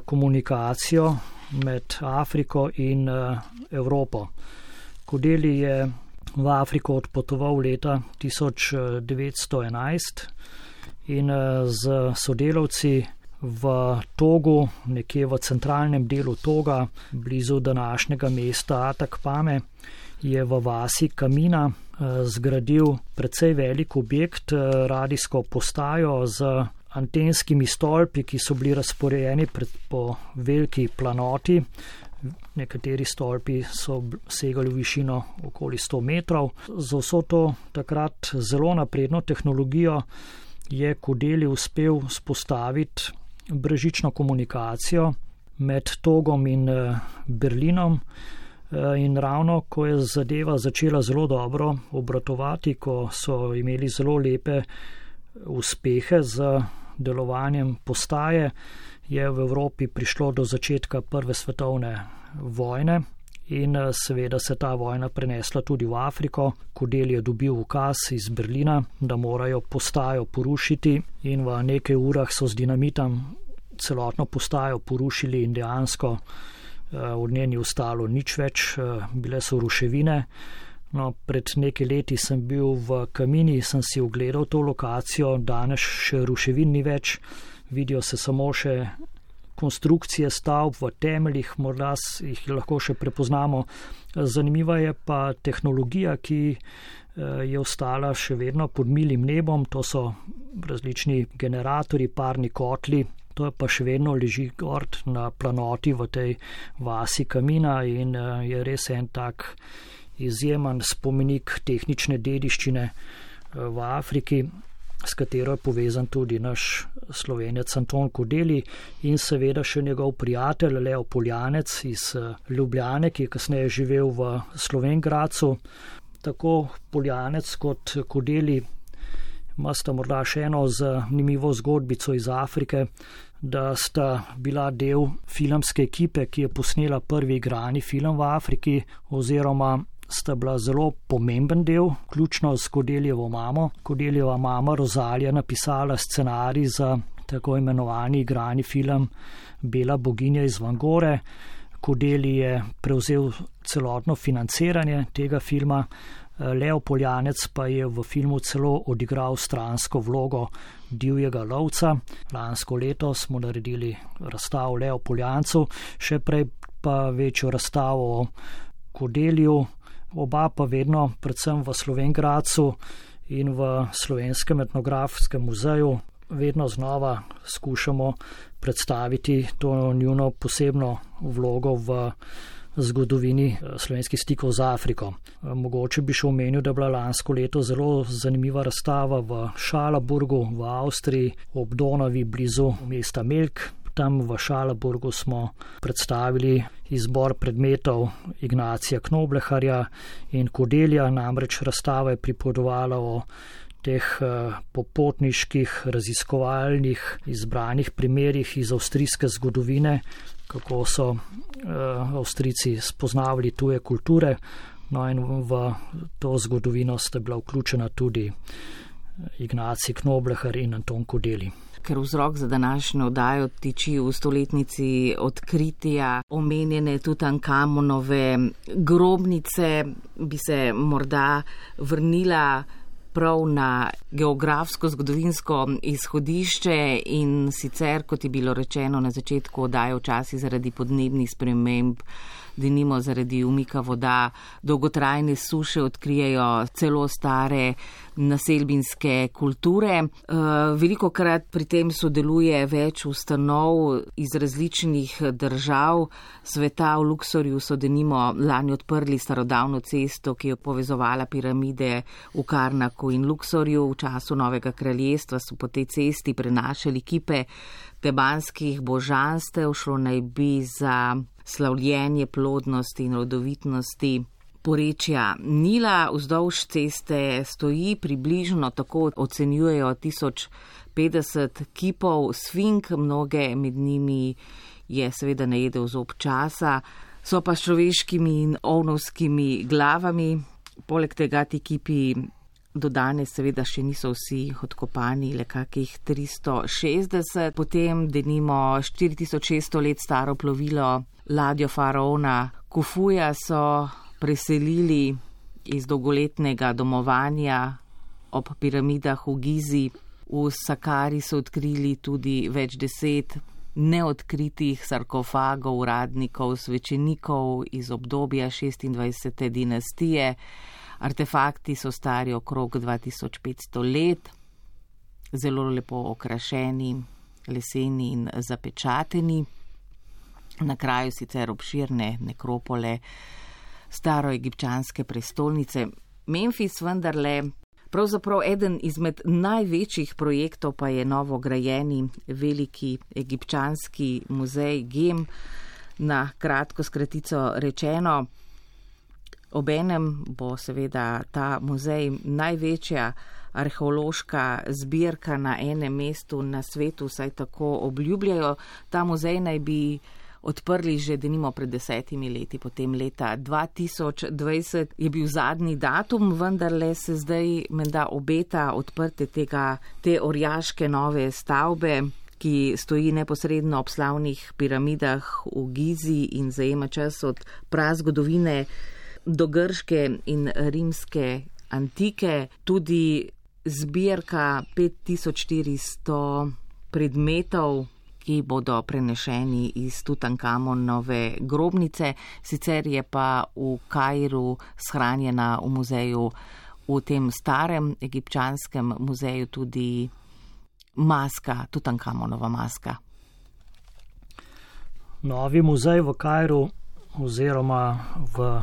komunikacijo med Afriko in uh, Evropo. Kodeli je v Afriko odpotoval leta 1911 in z sodelavci v Togu, nekje v centralnem delu Toga, blizu današnjega mesta Atakpame, je v vasi Kamina Eh, zgradil precej velik objekt, eh, radijsko postajo z antenskimi stolpi, ki so bili razporejeni po veliki planoti. Nekateri stolpi so segali v višino okoli 100 metrov. Za vso to takrat zelo napredno tehnologijo je Kodeli uspel spostaviti brežično komunikacijo med Togom in eh, Berlinom. Eh, in ravno, ko je zadeva začela zelo dobro obratovati, ko so imeli zelo lepe uspehe z delovanjem postaje, je v Evropi prišlo do začetka Prve svetovne vojne in eh, seveda se ta vojna prenesla tudi v Afriko. Kodel je dobil ukaz iz Berlina, da morajo postajo porušiti in v nekaj urah so z dinamitom celotno postajo porušili in dejansko od nje ni ostalo nič več, eh, bile so ruševine. No, pred nekaj leti sem bil v Kamini, sem si ogledal to lokacijo, danes še ruševin ni več, vidijo se samo še konstrukcije stavb v temeljih, morda jih lahko še prepoznamo. Zanimiva je pa tehnologija, ki eh, je ostala še vedno pod milim nebom, to so različni generatori, parni kotli, to pa še vedno leži gord na planoti v tej vasi Kamina in eh, je res en tak izjemen spomenik tehnične dediščine eh, v Afriki, s katero je povezan tudi naš slovenec Anton Kodeli in seveda še njegov prijatelj Leo Poljanec iz eh, Ljubljane, ki je kasneje živel v Slovengracu. Tako Poljanec kot Kodeli imata morda še eno zanimivo zgodbico iz Afrike, da sta bila del filmske ekipe, ki je posnela prvi igrani film v Afriki, oziroma sta bila zelo pomemben del, ključno s Kodeljevo mamo. Kodeljeva mama Rozalija napisala scenarij za tako imenovani igrani film Bela boginja iz Vangore. Kodeli je prevzel celotno financiranje tega filma, Leo Poljanec pa je v filmu celo odigral stransko vlogo divjega lovca. Lansko leto smo naredili razstavo Leo Poljancu, še prej pa večjo razstavo o Kodelju, oba pa vedno, predvsem v Slovengracu in v Slovenskem etnografskem muzeju, vedno znova skušamo predstaviti to njuno posebno vlogo v zgodovini eh, slovenskih stikov z Afriko. Eh, mogoče bi še omenil, da je bila lansko leto zelo zanimiva razstava v Šalaburgu v Avstriji ob Donavi blizu mesta Melk. Tam v Šalaburgu smo predstavili izbor predmetov Ignacija Knobleharja in Kodelja, namreč razstava je pripovedovala o teh eh, popotniških, raziskovalnih, izbranih primerjih iz avstrijske zgodovine, kako so uh, Avstrijci spoznavali tuje kulture, no in v to zgodovino sta bila vključena tudi eh, Ignacij Knoblehar in Anton Kodeli. Ker vzrok za današnjo oddajo tiči v stoletnici odkritja omenjene Tutankamonove grobnice, bi se morda vrnila prav na geografsko, zgodovinsko izhodišče in sicer, kot je bilo rečeno na začetku, dajo včasih zaradi podnebnih sprememb denimo zaradi umika voda, dolgotrajne suše odkrijejo celo stare naselbinske kulture. Eh, Veliko krat pri tem sodeluje več ustanov iz različnih držav sveta. V Luksorju so denimo lani odprli starodavno cesto, ki je povezovala piramide v Karnaku in Luksorju. V času Novega kraljestva so po tej cesti prenašali kipe tebanskih božanstev, šlo naj bi za slavljenje plodnosti in rodovitnosti porečja Nila. Vzdolž ceste stoji približno tako ocenjujejo 1050 kipov svink, mnoge med njimi je seveda najedel z občasa, so pa s človeškimi in ovnovskimi glavami. Poleg tega ti kipi do danes seveda še niso vsi odkopani, le kakih 360. Potem denimo 4600 let staro plovilo ladjo faraona Kufuja so preselili iz dolgoletnega domovanja ob piramidah v Gizi. V Sakari so odkrili tudi več deset neodkritih sarkofagov uradnikov, svečenikov iz obdobja 26. dinastije. Artefakti so stari okrog 2500 let, zelo lepo okrašeni, leseni in zapečateni. Na kraju sicer obširne nekropole staroegipčanske prestolnice. Memphis vendarle, pravzaprav eden izmed največjih projektov pa je novo grajeni veliki egipčanski muzej Gem, na kratko skratico rečeno. Obenem bo seveda ta muzej največja arheološka zbirka na enem mestu na svetu, saj tako obljubljajo. Ta muzej naj bi odprli že denimo pred desetimi leti, potem leta 2020 je bil zadnji datum, vendar le se zdaj menda obeta odprte tega, te orjaške nove stavbe ki stoji neposredno ob slavnih piramidah v Gizi in zajema čas od prazgodovine do grške in rimske antike, tudi zbirka 5400 predmetov, ki bodo prenešeni iz Tutankamonove grobnice, sicer je pa v Kajru shranjena v muzeju, v tem starem egipčanskem muzeju tudi maska, Tutankamonova maska. Novi muzej v Kajru oziroma v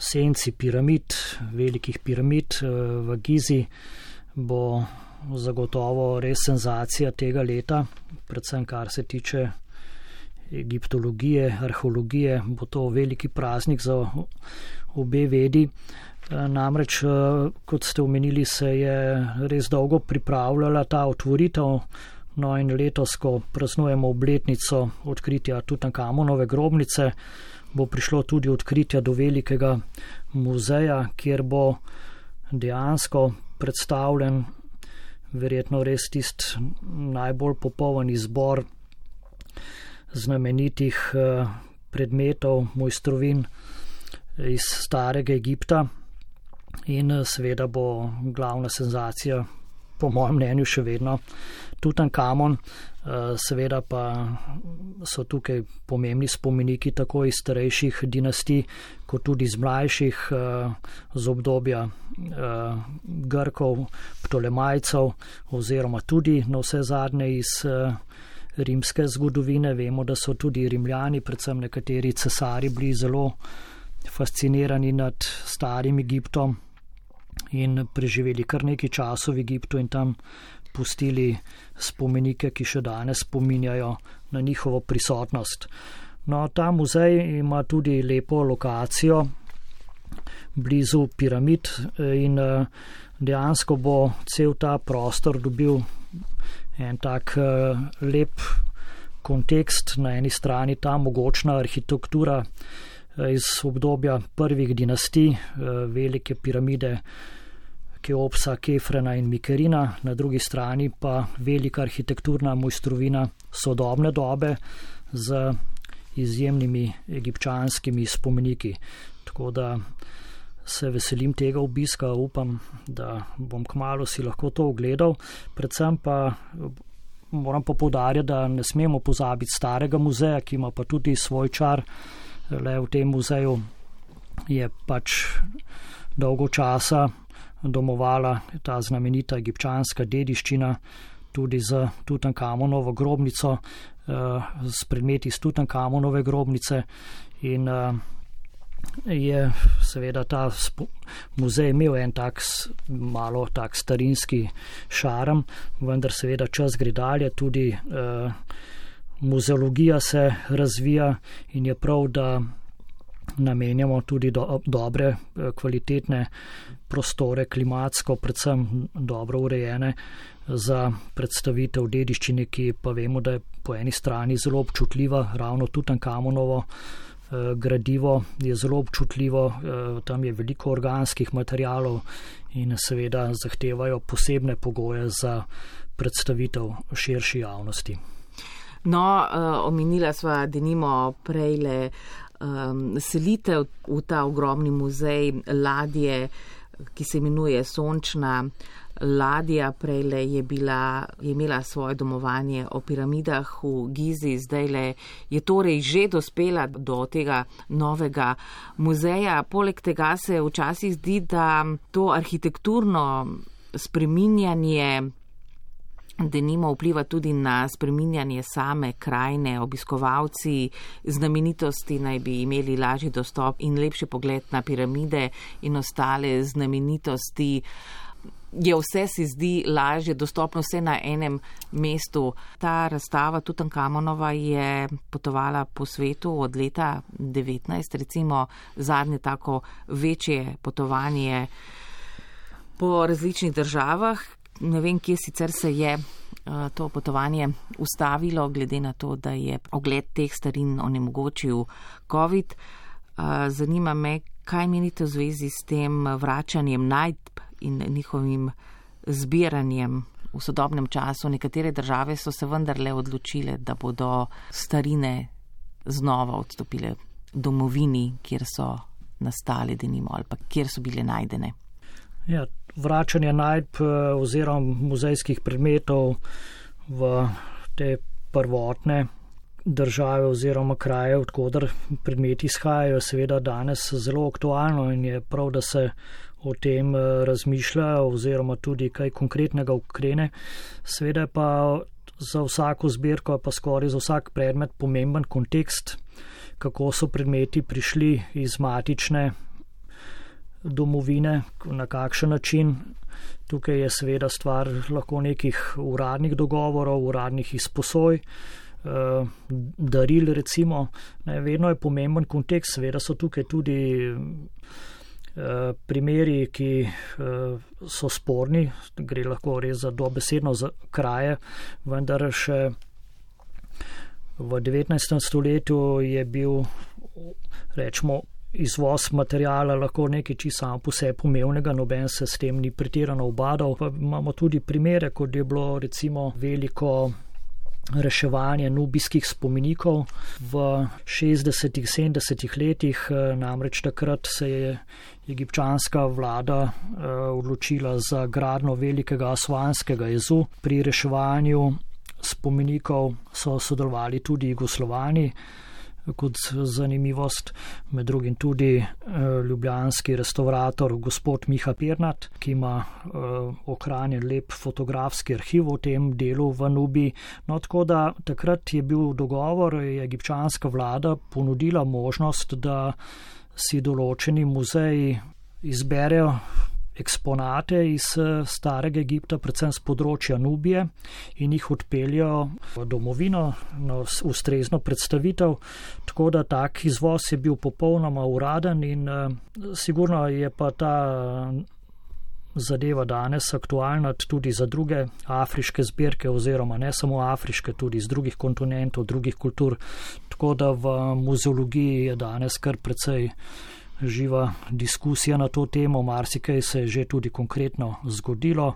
senci piramid, velikih piramid eh, v Gizi bo zagotovo res senzacija tega leta, predvsem kar se tiče egiptologije, arheologije, bo to veliki praznik za obe vedi. Namreč, kot ste omenili, se je res dolgo pripravljala ta otvoritev, no in letos, ko praznujemo obletnico odkritja Tutankamonove grobnice, bo prišlo tudi odkritja do velikega muzeja, kjer bo dejansko predstavljen verjetno res tisti najbolj popoln izbor znamenitih eh, predmetov, mojstrovin iz starega Egipta. In eh, seveda bo glavna senzacija, po mojem mnenju, še vedno Tutankamon, seveda pa so tukaj pomembni spomeniki tako iz starejših dinastij, kot tudi iz mlajših, eh, z obdobja eh, Grkov, Ptolemajcev, oziroma tudi na vse zadnje iz rimske zgodovine. Vemo, da so tudi rimljani, predvsem nekateri cesari, bili zelo fascinirani nad starim Egiptom in preživeli kar nekaj časa v Egiptu in tam pustili spomenike, ki še danes spominjajo na njihovo prisotnost. No, ta muzej ima tudi lepo lokacijo blizu piramid in eh, dejansko bo cel ta prostor dobil en tak eh, lep kontekst. Na eni strani ta mogočna arhitektura eh, iz obdobja prvih dinastij, velike piramide, Keopsa, Kefrena in Mikerina, na drugi strani pa velika arhitekturna mojstrovina sodobne dobe z izjemnimi egipčanskimi spomeniki. Tako da se veselim tega obiska, upam, da bom kmalo si lahko to ogledal. Predvsem pa moram pa povdarjati, da ne smemo pozabiti starega muzeja, ki ima pa tudi svoj čar. Le v tem muzeju je pač dolgo časa domovala ta znamenita egipčanska dediščina, tudi z Tutankamonovo grobnico, s predmeti iz Tutankamonove grobnice in je seveda ta muzej imel en tak malo tak starinski šarm, vendar seveda čas gre dalje, tudi uh, muzeologija se razvija in je prav, da namenjamo tudi do, dobre, eh, kvalitetne prostore, klimatsko, predvsem dobro urejene za predstavitev dediščine, ki pa vemo, da je po eni strani zelo občutljiva, ravno Tutankamonovo. Uh, Eh, gradivo je zelo občutljivo, eh, tam je veliko organskih materijalov in seveda zahtevajo posebne pogoje za predstavitev širši javnosti. No, eh, omenila sva denimo prejle um, selitev v ta ogromni muzej ladje, ki se imenuje Sončna ladja prejle je, bila, je imela svoje domovanje o piramidah v Gizi, zdaj le je torej že dospela do tega novega muzeja. Poleg tega se včasih zdi, da to arhitekturno spreminjanje da nimo vpliva tudi na spreminjanje same krajine, obiskovalci znamenitosti naj bi imeli lažji dostop in lepši pogled na piramide in ostale znamenitosti je vse se zdi lažje, dostopno vse na enem mestu. Ta razstava Tutankamonova je potovala po svetu od leta 19, recimo zadnje tako večje potovanje po različnih državah. Ne vem, kje sicer se je uh, to potovanje ustavilo, glede na to, da je ogled teh starin onemogočil COVID. Uh, zanima me, kaj menite v zvezi s tem vračanjem najdb in njihovim zbiranjem v sodobnem času. Nekatere države so se vendarle odločile, da bodo starine znova odstopile domovini, kjer so nastale denimo ali pa kjer so bile najdene. Ja, vračanje najdb eh, oziroma muzejskih predmetov v te prvotne države oziroma kraje, odkudar predmeti izhajajo, seveda danes zelo aktualno in je prav, da se o tem eh, razmišlja oziroma tudi kaj konkretnega ukrene. Seveda pa za vsako zbirko, pa skoraj za vsak predmet pomemben kontekst, kako so predmeti prišli iz matične domovine, na kakšen način. Tukaj je seveda stvar lahko nekih uradnih dogovorov, uradnih izposoj. Uh, daril, recimo, ne, vedno je pomemben kontekst, seveda so tukaj tudi uh, primeri, ki uh, so sporni, gre lahko res za dobesedno za kraje, vendar še v 19. stoletju je bil, rečemo, izvoz materijala lahko nekaj čisto samo po sebi pomembnega, noben se s tem ni pretirano obadal. Pa imamo tudi primere, kot je bilo recimo veliko reševanje nubijskih spomenikov v 60-ih, 70-ih letih, eh, namreč takrat se je egipčanska vlada eh, odločila za gradno velikega asvanskega jezu. Pri reševanju spomenikov so sodelovali tudi Jugoslovani kot zanimivost, med drugim tudi eh, ljubljanski restaurator gospod Miha Pirnat, ki ima eh, ohranjen lep fotografski arhiv v tem delu v Nubi. No, tako da takrat je bil dogovor, je egipčanska vlada ponudila možnost, da si določeni muzeji izberejo eksponate iz eh, starega Egipta, predvsem z področja Nubije, in jih odpeljajo v domovino na ustrezno predstavitev. Tako da tak izvoz je bil popolnoma uraden in uh, sigurno je pa ta. Zadeva danes aktualna tudi za druge afriške zbirke, oziroma ne samo afriške, tudi iz drugih kontinentov, drugih kultur. Tako da v muzeologiji je danes kar precej živa diskusija na to temo, marsikaj se je že tudi konkretno zgodilo.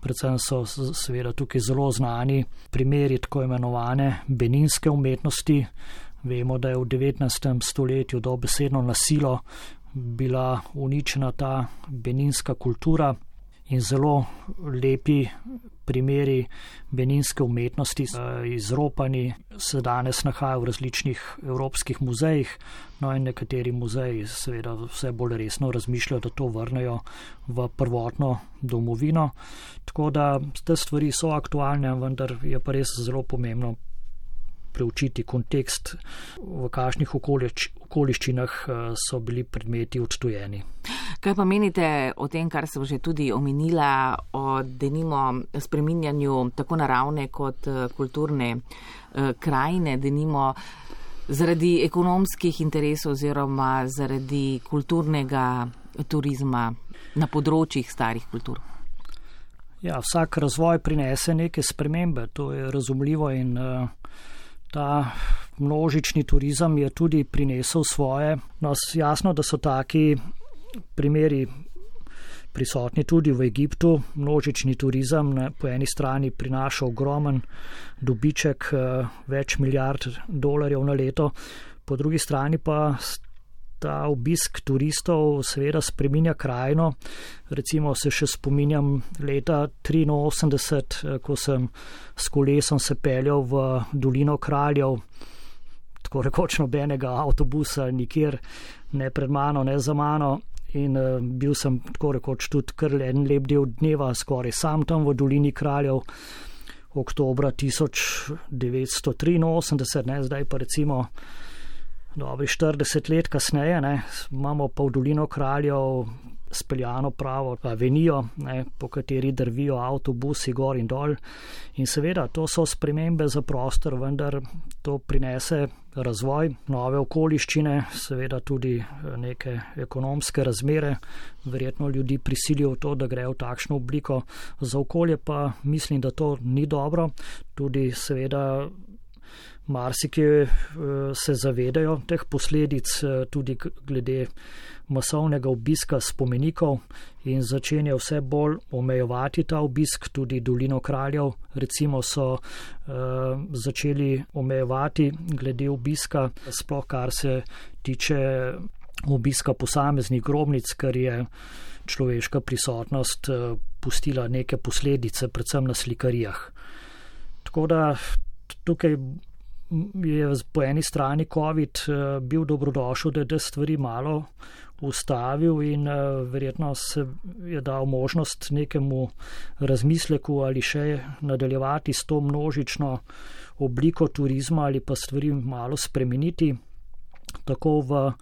Predvsem so seveda tukaj zelo znani primeri tako imenovane beninske umetnosti. Vemo, da je v 19. stoletju dobesedno nasilo bila uničena ta beninska kultura in zelo lepi primeri beninske umetnosti izropani se danes nahajajo v različnih evropskih muzejih, no in nekateri muzeji seveda vse bolj resno razmišljajo, da to vrnejo v prvotno domovino. Tako da te stvari so aktualne, vendar je pa res zelo pomembno preučiti kontekst, v kakšnih okolič, okoliščinah eh, so bili predmeti odtujeni. Kaj pa menite o tem, kar sem že tudi omenila, o denimo spreminjanju tako naravne kot eh, kulturne eh, krajine, denimo zaradi ekonomskih interesov oziroma zaradi kulturnega turizma na področjih starih kultur? Ja, vsak razvoj prinese neke spremembe, to je razumljivo in uh, ta množični turizem je tudi prinesel svoje. No, jasno, da so taki primeri prisotni tudi v Egiptu. Množični turizem ne, po eni strani prinaša ogromen dobiček, eh, več milijard dolarjev na leto, po drugi strani pa ta obisk turistov seveda spreminja krajino. Recimo se še spominjam leta 83, eh, ko sem s kolesom se peljal v dolino kraljev, tako rekoč nobenega avtobusa, nikjer ne pred mano, ne za mano. In uh, bil sem tako rekoč tudi kar en lep del dneva, skoraj sam tam v dolini kraljev, oktober 1983, ne, zdaj pa recimo Dobri 40 let kasneje ne, imamo pa v Dolino kraljev speljano pravo avenijo, ne, po kateri drvijo avtobusi gor in dol. In seveda, to so spremembe za prostor, vendar to prinese razvoj, nove okoliščine, seveda tudi eh, neke ekonomske razmere, verjetno ljudi prisilijo v to, da grejo v takšno obliko. Za okolje pa mislim, da to ni dobro. Tudi seveda marsikje eh, se zavedajo teh posledic, eh, tudi glede masovnega obiska spomenikov in začenja vse bolj omejevati ta obisk, tudi Dolino kraljev recimo so uh, začeli omejevati glede obiska, sploh kar se tiče obiska posameznih grobnic, ker je človeška prisotnost uh, pustila neke posledice, predvsem na slikarijah. Tako da tukaj je po eni strani COVID eh, bil dobrodošel, da je te stvari malo ustavil in eh, verjetno se je dal možnost nekemu razmisleku ali še nadaljevati s to množično obliko turizma ali pa stvari malo spremeniti tako v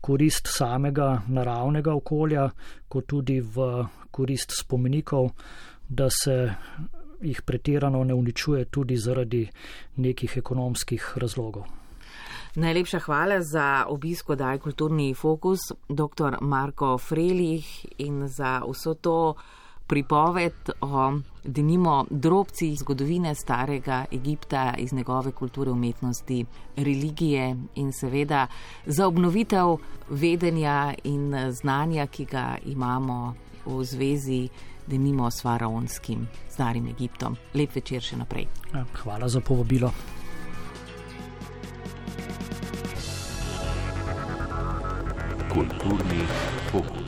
korist samega naravnega okolja, kot tudi v korist spomenikov, da se jih pretirano ne uničuje tudi zaradi nekih ekonomskih razlogov. Najlepša hvala za obisko Daj kulturni fokus, dr. Marko Frelih in za vso to pripoved o denimo drobci zgodovine starega Egipta iz njegove kulture, umetnosti, religije in seveda za obnovitev vedenja in znanja, ki ga imamo v zvezi da nimo s faraonskim starim Egiptom. Lep večer še naprej. Ja, hvala za povabilo. Kulturni fokus.